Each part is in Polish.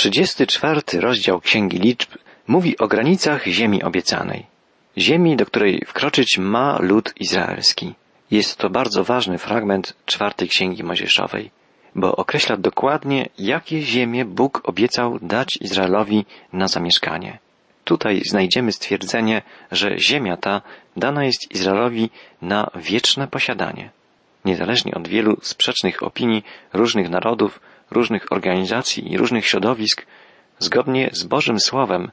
34 rozdział Księgi Liczb mówi o granicach ziemi obiecanej. Ziemi, do której wkroczyć ma lud izraelski. Jest to bardzo ważny fragment czwartej Księgi Mojżeszowej, bo określa dokładnie, jakie ziemie Bóg obiecał dać Izraelowi na zamieszkanie. Tutaj znajdziemy stwierdzenie, że ziemia ta dana jest Izraelowi na wieczne posiadanie. Niezależnie od wielu sprzecznych opinii różnych narodów, różnych organizacji i różnych środowisk, zgodnie z Bożym Słowem,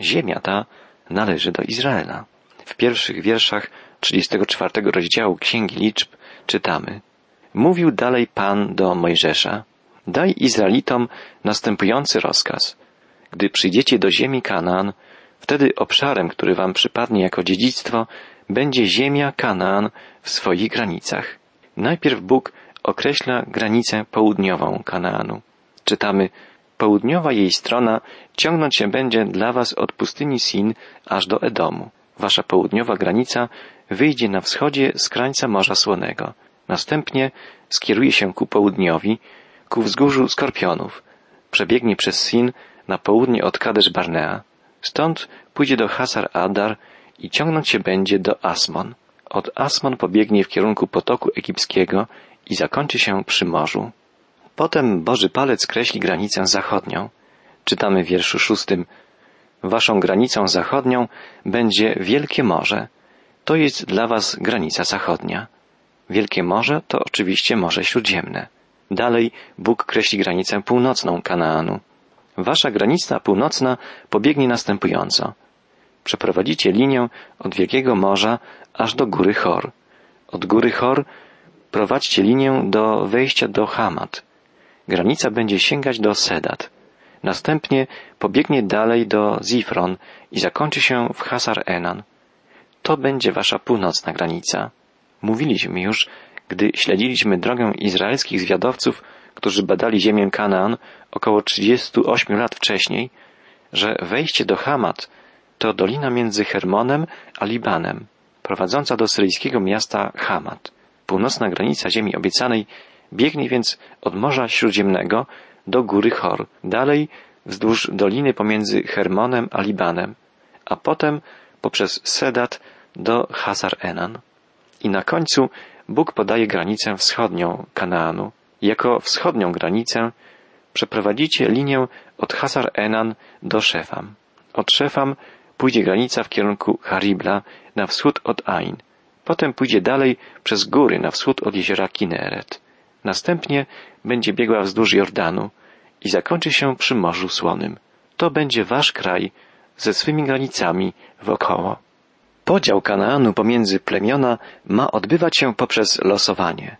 ziemia ta należy do Izraela. W pierwszych wierszach 34 rozdziału Księgi Liczb czytamy Mówił dalej Pan do Mojżesza Daj Izraelitom następujący rozkaz. Gdy przyjdziecie do ziemi Kanaan, wtedy obszarem, który wam przypadnie jako dziedzictwo, będzie ziemia Kanaan w swoich granicach. Najpierw Bóg określa granicę południową Kanaanu. Czytamy, południowa jej strona ciągnąć się będzie dla was od pustyni Sin aż do Edomu. Wasza południowa granica wyjdzie na wschodzie z krańca Morza Słonego. Następnie skieruje się ku południowi, ku wzgórzu Skorpionów. Przebiegnie przez Sin na południe od Kadesz Barnea. Stąd pójdzie do Hasar Adar i ciągnąć się będzie do Asmon. Od Asmon pobiegnie w kierunku potoku egipskiego i zakończy się przy morzu. Potem Boży Palec kreśli granicę zachodnią. Czytamy w wierszu szóstym. Waszą granicą zachodnią będzie Wielkie Morze. To jest dla was granica zachodnia. Wielkie Morze to oczywiście Morze Śródziemne. Dalej Bóg kreśli granicę północną Kanaanu. Wasza granica północna pobiegnie następująco. Przeprowadzicie linię od Wielkiego Morza aż do góry Chor. Od góry Chor prowadźcie linię do wejścia do Hamat. Granica będzie sięgać do Sedat. Następnie pobiegnie dalej do Zifron i zakończy się w Hasar Enan. To będzie wasza północna granica. Mówiliśmy już, gdy śledziliśmy drogę izraelskich zwiadowców, którzy badali ziemię Kanaan około 38 lat wcześniej, że wejście do Hamat to dolina między Hermonem a Libanem, prowadząca do syryjskiego miasta Hamat. Północna granica ziemi obiecanej biegnie więc od Morza Śródziemnego do góry Chor, dalej wzdłuż doliny pomiędzy Hermonem a Libanem, a potem poprzez Sedat do Hazar Enan. I na końcu Bóg podaje granicę wschodnią Kanaanu. Jako wschodnią granicę przeprowadzicie linię od Hazar Enan do Szefam. Od Szefam pójdzie granica w kierunku Haribla na wschód od Ain. Potem pójdzie dalej przez góry na wschód od jeziora Kineret. Następnie będzie biegła wzdłuż Jordanu i zakończy się przy Morzu Słonym. To będzie wasz kraj ze swymi granicami wokoło. Podział Kanaanu pomiędzy plemiona ma odbywać się poprzez losowanie.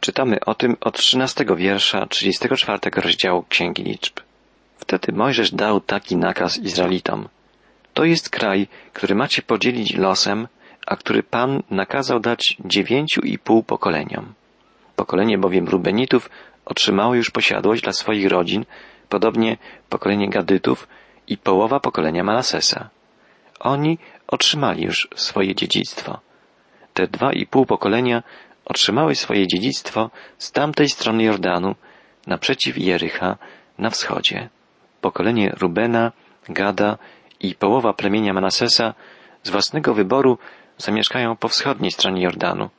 Czytamy o tym od 13 wiersza 34 rozdziału Księgi Liczb. Wtedy Mojżesz dał taki nakaz Izraelitom. To jest kraj, który macie podzielić losem, a który Pan nakazał dać dziewięciu i pół pokoleniom. Pokolenie bowiem Rubenitów otrzymało już posiadłość dla swoich rodzin, podobnie pokolenie Gadytów i połowa pokolenia Manasesa. Oni otrzymali już swoje dziedzictwo. Te dwa i pół pokolenia otrzymały swoje dziedzictwo z tamtej strony Jordanu, naprzeciw Jericha, na wschodzie. Pokolenie Rubena, Gada i połowa plemienia Manasesa z własnego wyboru zamieszkają po wschodniej stronie Jordanu,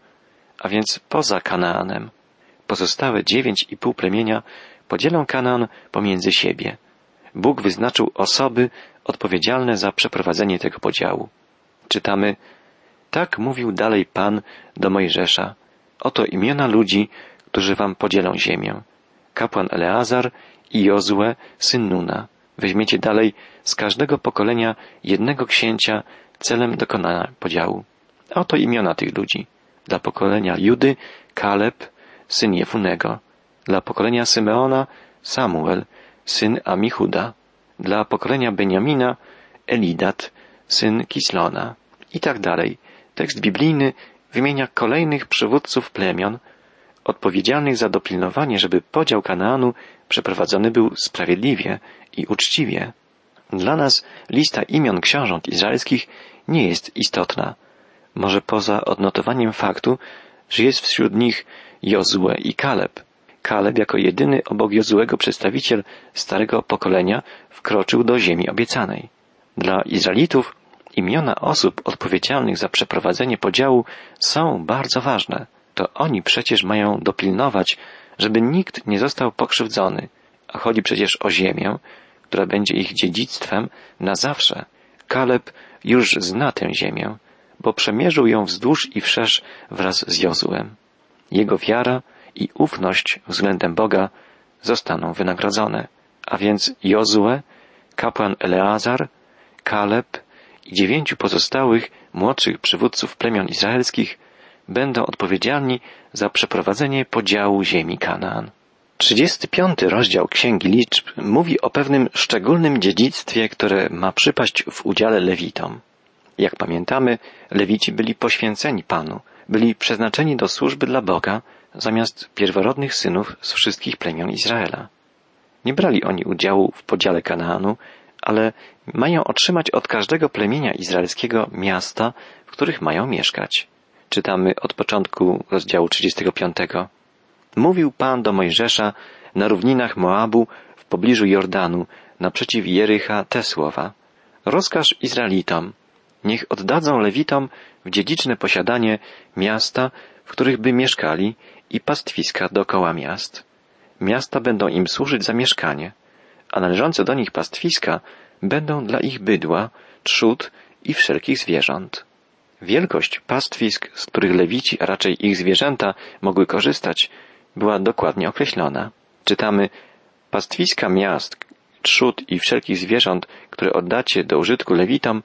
a więc poza Kanaanem. Pozostałe dziewięć i pół plemienia podzielą Kanaan pomiędzy siebie. Bóg wyznaczył osoby odpowiedzialne za przeprowadzenie tego podziału. Czytamy, tak mówił dalej Pan do Mojżesza. Oto imiona ludzi, którzy wam podzielą ziemię. Kapłan Eleazar i Jozue, syn Nuna. Weźmiecie dalej z każdego pokolenia jednego księcia celem dokonania podziału. Oto imiona tych ludzi. Dla pokolenia Judy Kaleb, syn Jefunego. Dla pokolenia Symeona Samuel, syn Amichuda. Dla pokolenia Beniamina Elidat, syn Kislona. I tak dalej. Tekst biblijny wymienia kolejnych przywódców plemion, odpowiedzialnych za dopilnowanie, żeby podział Kanaanu przeprowadzony był sprawiedliwie i uczciwie. Dla nas lista imion książąt izraelskich nie jest istotna. Może poza odnotowaniem faktu, że jest wśród nich Jozue i Kaleb. Kaleb jako jedyny obok Jozułego przedstawiciel starego pokolenia wkroczył do ziemi obiecanej. Dla Izraelitów imiona osób odpowiedzialnych za przeprowadzenie podziału są bardzo ważne. To oni przecież mają dopilnować, żeby nikt nie został pokrzywdzony, a chodzi przecież o ziemię, która będzie ich dziedzictwem na zawsze. Kaleb już zna tę ziemię, bo przemierzył ją wzdłuż i wszerz wraz z Jozułem. Jego wiara i ufność względem Boga zostaną wynagrodzone. A więc Jozue, kapłan Eleazar, Kaleb i dziewięciu pozostałych młodszych przywódców plemion izraelskich będą odpowiedzialni za przeprowadzenie podziału ziemi Kanaan. 35 rozdział Księgi Liczb mówi o pewnym szczególnym dziedzictwie, które ma przypaść w udziale Lewitom. Jak pamiętamy, Lewici byli poświęceni Panu, byli przeznaczeni do służby dla Boga zamiast pierworodnych synów z wszystkich plemion Izraela. Nie brali oni udziału w podziale Kanaanu, ale mają otrzymać od każdego plemienia izraelskiego miasta, w których mają mieszkać. Czytamy od początku rozdziału 35. Mówił Pan do Mojżesza na równinach Moabu w pobliżu Jordanu, naprzeciw Jericha te słowa. Rozkaż Izraelitom, niech oddadzą Lewitom w dziedziczne posiadanie miasta, w których by mieszkali i pastwiska dokoła miast. Miasta będą im służyć za mieszkanie, a należące do nich pastwiska będą dla ich bydła, trzód i wszelkich zwierząt. Wielkość pastwisk, z których lewici, a raczej ich zwierzęta mogły korzystać, była dokładnie określona. Czytamy pastwiska miast, trzód i wszelkich zwierząt, które oddacie do użytku lewitom,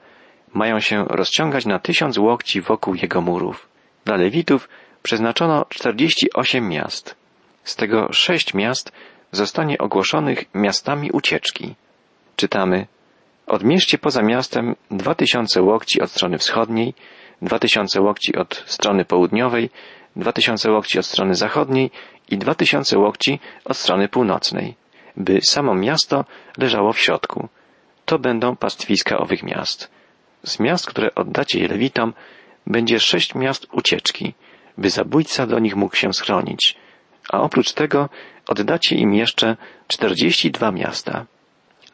mają się rozciągać na tysiąc łokci wokół jego murów. Dla lewitów przeznaczono 48 miast. Z tego sześć miast zostanie ogłoszonych miastami ucieczki. Czytamy Odmierzcie poza miastem dwa tysiące łokci od strony wschodniej, dwa tysiące łokci od strony południowej, dwa tysiące łokci od strony zachodniej i dwa tysiące łokci od strony północnej, by samo miasto leżało w środku. To będą pastwiska owych miast. Z miast, które oddacie Lewitom, będzie sześć miast ucieczki, by zabójca do nich mógł się schronić, a oprócz tego oddacie im jeszcze czterdzieści dwa miasta.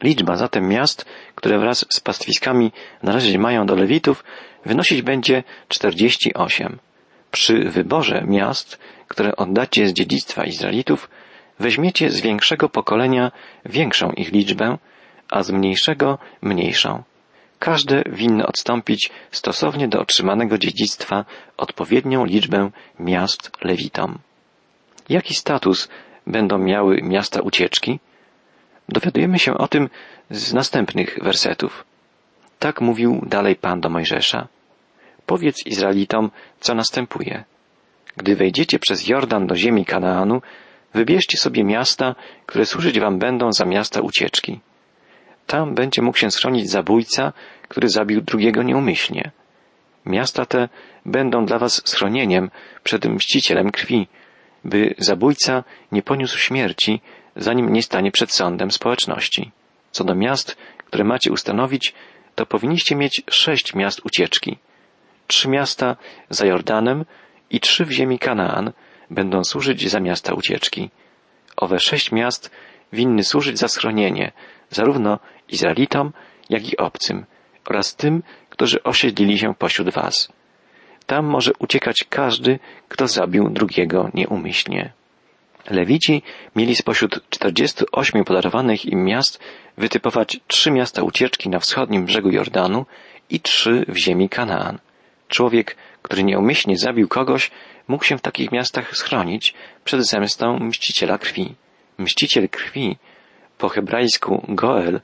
Liczba zatem miast, które wraz z pastwiskami należeć mają do Lewitów, wynosić będzie czterdzieści osiem. Przy wyborze miast, które oddacie z dziedzictwa Izraelitów, weźmiecie z większego pokolenia większą ich liczbę, a z mniejszego mniejszą. Każde winno odstąpić stosownie do otrzymanego dziedzictwa odpowiednią liczbę miast Lewitom. Jaki status będą miały miasta ucieczki? Dowiadujemy się o tym z następnych wersetów. Tak mówił dalej Pan do Mojżesza. Powiedz Izraelitom, co następuje. Gdy wejdziecie przez Jordan do ziemi Kanaanu, wybierzcie sobie miasta, które służyć wam będą za miasta ucieczki. Tam będzie mógł się schronić zabójca, który zabił drugiego nieumyślnie. Miasta te będą dla was schronieniem przed mścicielem krwi, by zabójca nie poniósł śmierci, zanim nie stanie przed sądem społeczności. Co do miast, które macie ustanowić, to powinniście mieć sześć miast ucieczki. Trzy miasta za Jordanem i trzy w ziemi Kanaan będą służyć za miasta ucieczki. Owe sześć miast winny służyć za schronienie zarówno Izraelitom, jak i obcym oraz tym, którzy osiedlili się pośród was. Tam może uciekać każdy, kto zabił drugiego nieumyślnie. Lewici mieli spośród 48 podarowanych im miast wytypować trzy miasta ucieczki na wschodnim brzegu Jordanu i trzy w ziemi Kanaan. Człowiek, który nieumyślnie zabił kogoś, mógł się w takich miastach schronić przed zemstą mściciela krwi. Mściciel krwi, po hebrajsku Goel,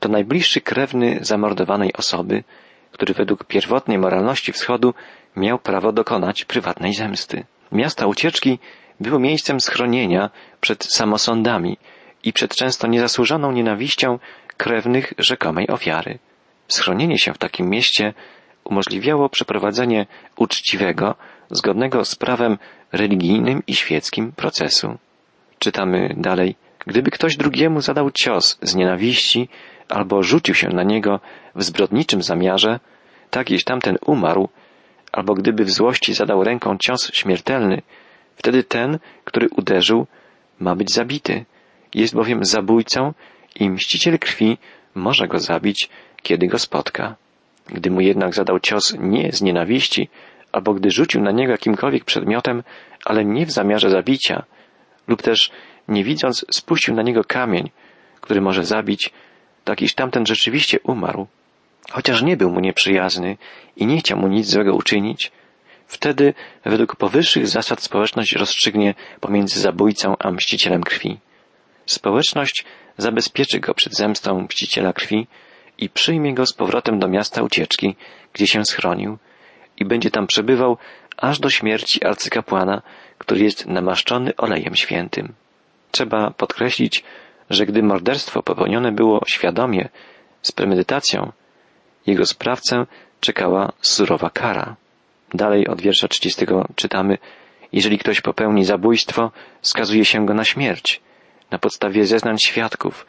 to najbliższy krewny zamordowanej osoby, który według pierwotnej moralności wschodu miał prawo dokonać prywatnej zemsty. Miasta ucieczki było miejscem schronienia przed samosądami i przed często niezasłużoną nienawiścią krewnych rzekomej ofiary. Schronienie się w takim mieście umożliwiało przeprowadzenie uczciwego, zgodnego z prawem religijnym i świeckim procesu. Czytamy dalej. Gdyby ktoś drugiemu zadał cios z nienawiści albo rzucił się na niego w zbrodniczym zamiarze, tak jeś tamten umarł, albo gdyby w złości zadał ręką cios śmiertelny, wtedy ten, który uderzył, ma być zabity. Jest bowiem zabójcą i mściciel krwi może go zabić, kiedy go spotka. Gdy mu jednak zadał cios nie z nienawiści, albo gdy rzucił na niego jakimkolwiek przedmiotem, ale nie w zamiarze zabicia, lub też nie widząc spuścił na niego kamień, który może zabić, tak iż tamten rzeczywiście umarł, chociaż nie był mu nieprzyjazny i nie chciał mu nic złego uczynić, wtedy według powyższych zasad społeczność rozstrzygnie pomiędzy zabójcą a mścicielem krwi. Społeczność zabezpieczy go przed zemstą mściciela krwi i przyjmie go z powrotem do miasta ucieczki, gdzie się schronił i będzie tam przebywał aż do śmierci arcykapłana, który jest namaszczony olejem świętym. Trzeba podkreślić, że gdy morderstwo popełnione było świadomie, z premedytacją, jego sprawcę czekała surowa kara. Dalej od wiersza 30 czytamy, jeżeli ktoś popełni zabójstwo, skazuje się go na śmierć, na podstawie zeznań świadków.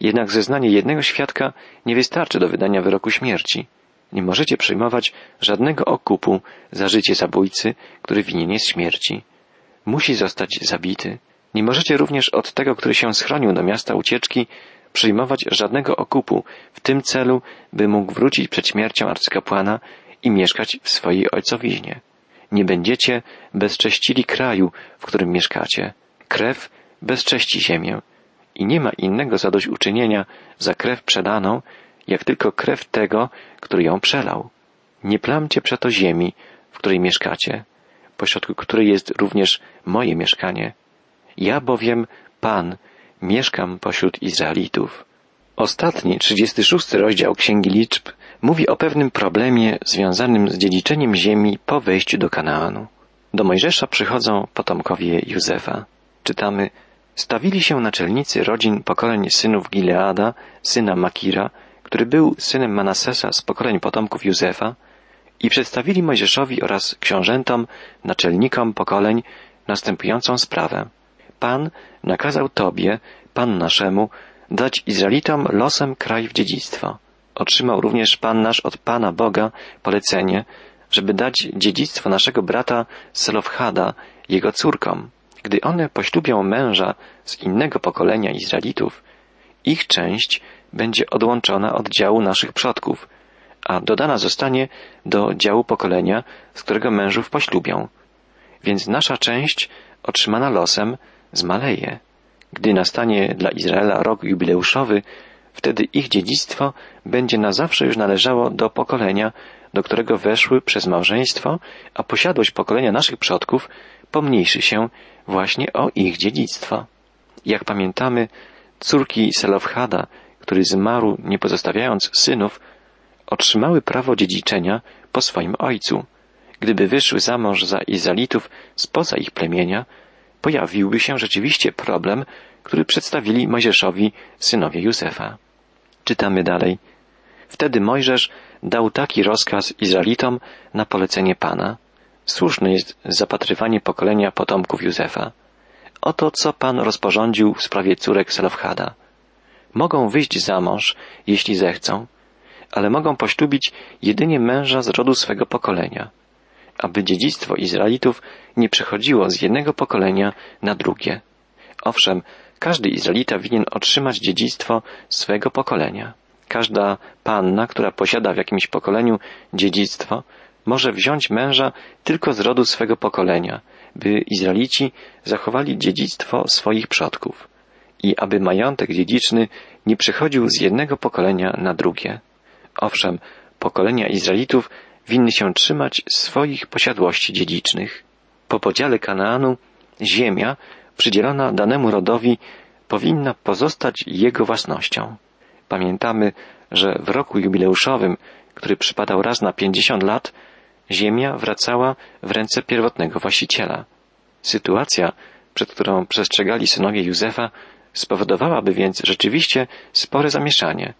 Jednak zeznanie jednego świadka nie wystarczy do wydania wyroku śmierci. Nie możecie przyjmować żadnego okupu za życie zabójcy, który winien jest śmierci. Musi zostać zabity. Nie możecie również od tego, który się schronił do miasta ucieczki, przyjmować żadnego okupu w tym celu, by mógł wrócić przed śmiercią arcykapłana i mieszkać w swojej ojcowiźnie. Nie będziecie bezcześcili kraju, w którym mieszkacie. Krew bezcześci ziemię. I nie ma innego zadośćuczynienia za krew przedaną, jak tylko krew tego, który ją przelał. Nie plamcie przeto ziemi, w której mieszkacie, pośrodku której jest również moje mieszkanie. Ja bowiem, Pan, mieszkam pośród Izraelitów. Ostatni, 36 rozdział Księgi Liczb mówi o pewnym problemie związanym z dziedziczeniem ziemi po wejściu do Kanaanu. Do Mojżesza przychodzą potomkowie Józefa. Czytamy, stawili się naczelnicy rodzin pokoleń synów Gileada, syna Makira, który był synem Manasesa z pokoleń potomków Józefa, i przedstawili Mojżeszowi oraz książętom, naczelnikom pokoleń następującą sprawę. Pan nakazał Tobie, Pan naszemu, dać Izraelitom losem kraj w dziedzictwo. Otrzymał również Pan nasz od Pana Boga polecenie, żeby dać dziedzictwo naszego brata Selofhada jego córkom. Gdy one poślubią męża z innego pokolenia Izraelitów, ich część będzie odłączona od działu naszych przodków, a dodana zostanie do działu pokolenia, z którego mężów poślubią. Więc nasza część, otrzymana losem, zmaleje. Gdy nastanie dla Izraela rok jubileuszowy, wtedy ich dziedzictwo będzie na zawsze już należało do pokolenia, do którego weszły przez małżeństwo, a posiadłość pokolenia naszych przodków pomniejszy się właśnie o ich dziedzictwo. Jak pamiętamy, córki Selofhada, który zmarł nie pozostawiając synów, otrzymały prawo dziedziczenia po swoim ojcu. Gdyby wyszły za mąż za Izraelitów spoza ich plemienia, pojawiłby się rzeczywiście problem, który przedstawili Mojżeszowi synowie Józefa. Czytamy dalej. Wtedy Mojżesz dał taki rozkaz Izraelitom na polecenie Pana. Słuszne jest zapatrywanie pokolenia potomków Józefa. Oto co Pan rozporządził w sprawie córek Selofhada. Mogą wyjść za mąż, jeśli zechcą, ale mogą poślubić jedynie męża z rodu swego pokolenia – aby dziedzictwo Izraelitów nie przechodziło z jednego pokolenia na drugie. Owszem, każdy Izraelita winien otrzymać dziedzictwo swego pokolenia. Każda panna, która posiada w jakimś pokoleniu dziedzictwo, może wziąć męża tylko z rodu swego pokolenia, by Izraelici zachowali dziedzictwo swoich przodków i aby majątek dziedziczny nie przechodził z jednego pokolenia na drugie. Owszem, pokolenia Izraelitów winny się trzymać swoich posiadłości dziedzicznych. Po podziale Kanaanu ziemia przydzielona danemu rodowi powinna pozostać jego własnością. Pamiętamy, że w roku jubileuszowym, który przypadał raz na pięćdziesiąt lat, ziemia wracała w ręce pierwotnego właściciela. Sytuacja, przed którą przestrzegali synowie Józefa, spowodowałaby więc rzeczywiście spore zamieszanie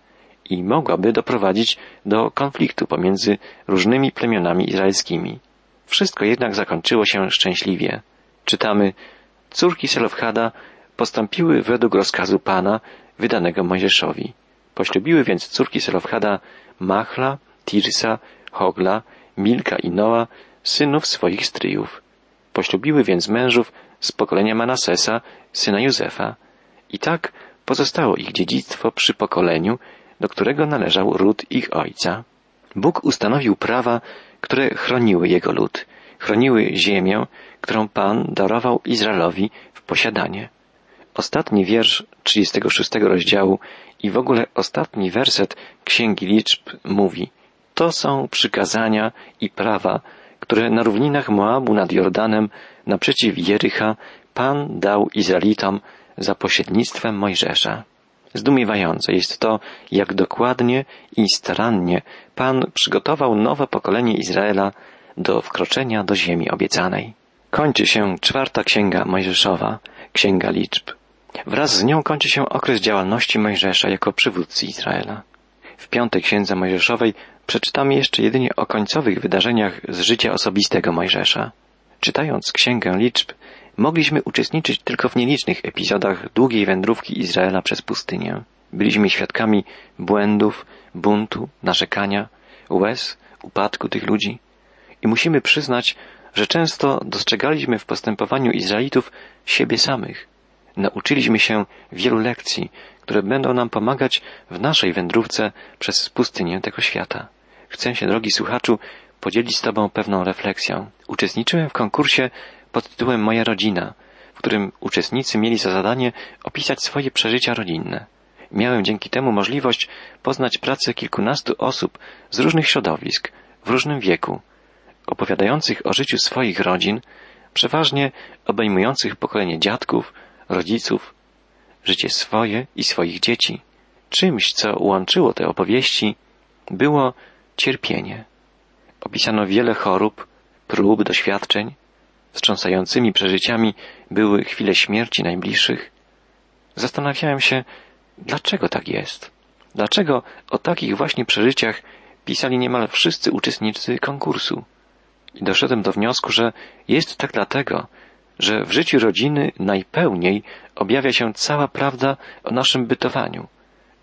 i mogłaby doprowadzić do konfliktu pomiędzy różnymi plemionami izraelskimi. Wszystko jednak zakończyło się szczęśliwie. Czytamy, córki Selofhada postąpiły według rozkazu Pana wydanego Mojżeszowi. Poślubiły więc córki Selofhada Machla, Tirsa, Hogla, Milka i Noa, synów swoich stryjów. Poślubiły więc mężów z pokolenia Manasesa, syna Józefa. I tak pozostało ich dziedzictwo przy pokoleniu, do którego należał ród ich ojca. Bóg ustanowił prawa, które chroniły jego lud, chroniły ziemię, którą Pan darował Izraelowi w posiadanie. Ostatni wiersz 36 rozdziału i w ogóle ostatni werset Księgi Liczb mówi To są przykazania i prawa, które na równinach Moabu nad Jordanem naprzeciw Jericha Pan dał Izraelitom za pośrednictwem Mojżesza. Zdumiewające jest to, jak dokładnie i starannie Pan przygotował nowe pokolenie Izraela do wkroczenia do ziemi obiecanej. Kończy się czwarta księga Mojżeszowa, księga liczb. Wraz z nią kończy się okres działalności Mojżesza jako przywódcy Izraela. W piątej księdze Mojżeszowej przeczytamy jeszcze jedynie o końcowych wydarzeniach z życia osobistego Mojżesza. Czytając księgę liczb, mogliśmy uczestniczyć tylko w nielicznych epizodach długiej wędrówki Izraela przez pustynię. Byliśmy świadkami błędów, buntu, narzekania, łez, upadku tych ludzi. I musimy przyznać, że często dostrzegaliśmy w postępowaniu Izraelitów siebie samych. Nauczyliśmy się wielu lekcji, które będą nam pomagać w naszej wędrówce przez pustynię tego świata. Chcę się, drogi słuchaczu, podzielić z Tobą pewną refleksją. Uczestniczyłem w konkursie pod tytułem Moja rodzina, w którym uczestnicy mieli za zadanie opisać swoje przeżycia rodzinne. Miałem dzięki temu możliwość poznać pracę kilkunastu osób z różnych środowisk, w różnym wieku, opowiadających o życiu swoich rodzin, przeważnie obejmujących pokolenie dziadków, rodziców, życie swoje i swoich dzieci. Czymś, co łączyło te opowieści, było cierpienie. Opisano wiele chorób, prób, doświadczeń. Wstrząsającymi przeżyciami były chwile śmierci najbliższych. Zastanawiałem się, dlaczego tak jest. Dlaczego o takich właśnie przeżyciach pisali niemal wszyscy uczestnicy konkursu. I doszedłem do wniosku, że jest tak dlatego, że w życiu rodziny najpełniej objawia się cała prawda o naszym bytowaniu.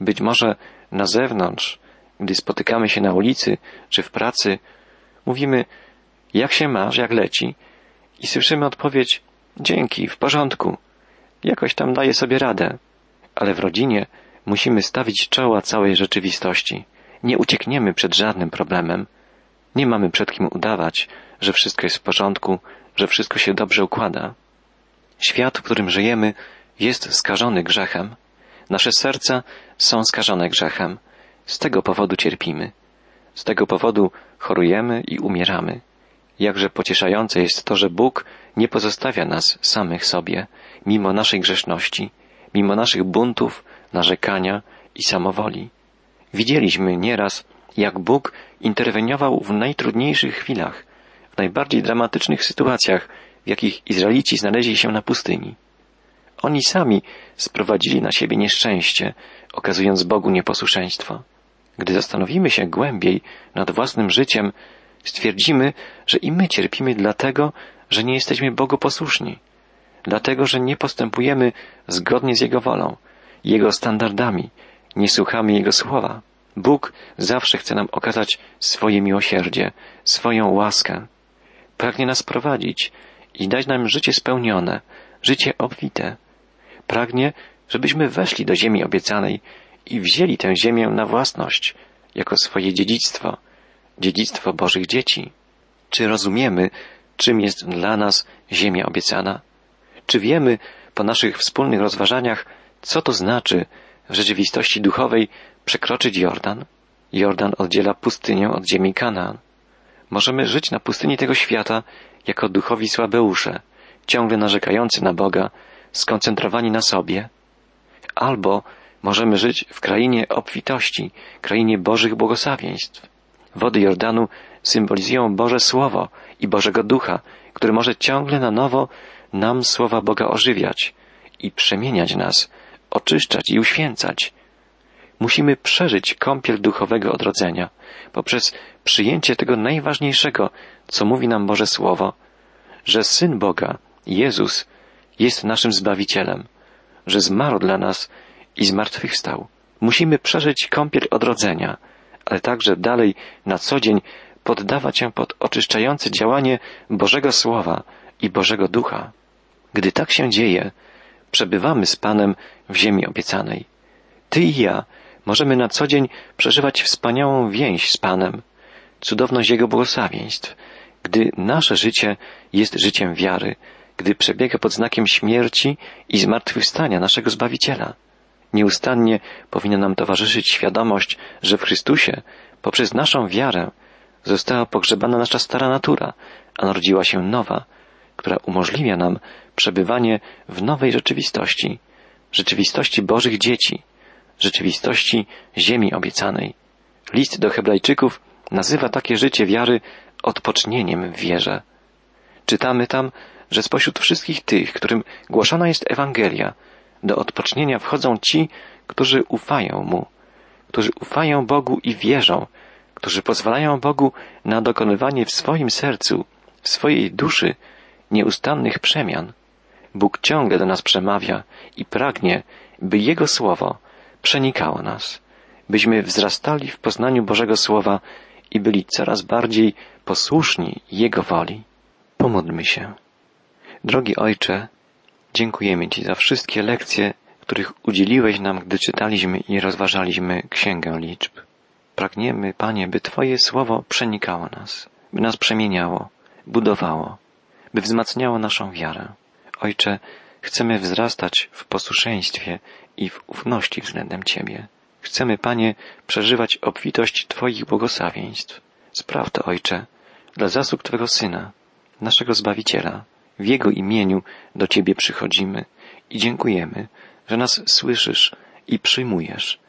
Być może na zewnątrz, gdy spotykamy się na ulicy czy w pracy, mówimy, jak się masz, jak leci, i słyszymy odpowiedź, dzięki, w porządku, jakoś tam daję sobie radę. Ale w rodzinie musimy stawić czoła całej rzeczywistości. Nie uciekniemy przed żadnym problemem. Nie mamy przed kim udawać, że wszystko jest w porządku, że wszystko się dobrze układa. Świat, w którym żyjemy, jest skażony grzechem. Nasze serca są skażone grzechem. Z tego powodu cierpimy. Z tego powodu chorujemy i umieramy. Jakże pocieszające jest to, że Bóg nie pozostawia nas samych sobie, mimo naszej grzeszności, mimo naszych buntów, narzekania i samowoli. Widzieliśmy nieraz, jak Bóg interweniował w najtrudniejszych chwilach, w najbardziej dramatycznych sytuacjach, w jakich Izraelici znaleźli się na pustyni. Oni sami sprowadzili na siebie nieszczęście, okazując Bogu nieposłuszeństwo. Gdy zastanowimy się głębiej nad własnym życiem, stwierdzimy, że i my cierpimy dlatego, że nie jesteśmy Bogu posłuszni, dlatego, że nie postępujemy zgodnie z Jego wolą, Jego standardami, nie słuchamy Jego słowa. Bóg zawsze chce nam okazać swoje miłosierdzie, swoją łaskę. Pragnie nas prowadzić i dać nam życie spełnione, życie obfite. Pragnie, żebyśmy weszli do ziemi obiecanej i wzięli tę ziemię na własność, jako swoje dziedzictwo, dziedzictwo Bożych dzieci. Czy rozumiemy, czym jest dla nas ziemia obiecana? Czy wiemy po naszych wspólnych rozważaniach, co to znaczy w rzeczywistości duchowej przekroczyć Jordan? Jordan oddziela pustynię od ziemi Kanaan. Możemy żyć na pustyni tego świata jako duchowi słabeusze, ciągle narzekający na Boga, skoncentrowani na sobie. Albo możemy żyć w krainie obfitości, krainie Bożych błogosławieństw. Wody Jordanu symbolizują Boże Słowo i Bożego Ducha, który może ciągle na nowo nam słowa Boga ożywiać i przemieniać nas, oczyszczać i uświęcać. Musimy przeżyć kąpiel duchowego odrodzenia poprzez przyjęcie tego najważniejszego, co mówi nam Boże Słowo, że Syn Boga, Jezus, jest naszym Zbawicielem, że zmarł dla nas i zmartwychwstał. Musimy przeżyć kąpiel odrodzenia, ale także dalej na co dzień poddawać się pod oczyszczające działanie Bożego Słowa i Bożego Ducha. Gdy tak się dzieje, przebywamy z Panem w ziemi obiecanej. Ty i ja możemy na co dzień przeżywać wspaniałą więź z Panem, cudowność Jego błogosławieństw, gdy nasze życie jest życiem wiary, gdy przebiega pod znakiem śmierci i zmartwychwstania naszego Zbawiciela. Nieustannie powinna nam towarzyszyć świadomość, że w Chrystusie, poprzez naszą wiarę, została pogrzebana nasza stara natura, a narodziła się nowa, która umożliwia nam przebywanie w nowej rzeczywistości, rzeczywistości Bożych dzieci, rzeczywistości ziemi obiecanej. List do Hebrajczyków nazywa takie życie wiary odpocznieniem w wierze. Czytamy tam, że spośród wszystkich tych, którym głoszona jest Ewangelia, do odpocznienia wchodzą ci, którzy ufają Mu, którzy ufają Bogu i wierzą, którzy pozwalają Bogu na dokonywanie w swoim sercu, w swojej duszy nieustannych przemian. Bóg ciągle do nas przemawia i pragnie, by Jego Słowo przenikało nas, byśmy wzrastali w poznaniu Bożego Słowa i byli coraz bardziej posłuszni Jego woli. Pomódlmy się. Drogi Ojcze, dziękujemy Ci za wszystkie lekcje, których udzieliłeś nam, gdy czytaliśmy i rozważaliśmy Księgę Liczb. Pragniemy, Panie, by Twoje słowo przenikało nas, by nas przemieniało, budowało, by wzmacniało naszą wiarę. Ojcze, chcemy wzrastać w posłuszeństwie i w ufności względem Ciebie. Chcemy, Panie, przeżywać obfitość Twoich błogosławieństw. Spraw to, Ojcze, dla zasług Twego Syna, naszego Zbawiciela. W Jego imieniu do Ciebie przychodzimy i dziękujemy, że nas słyszysz i przyjmujesz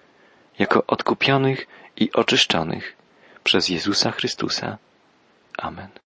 jako odkupionych i oczyszczonych przez Jezusa Chrystusa. Amen.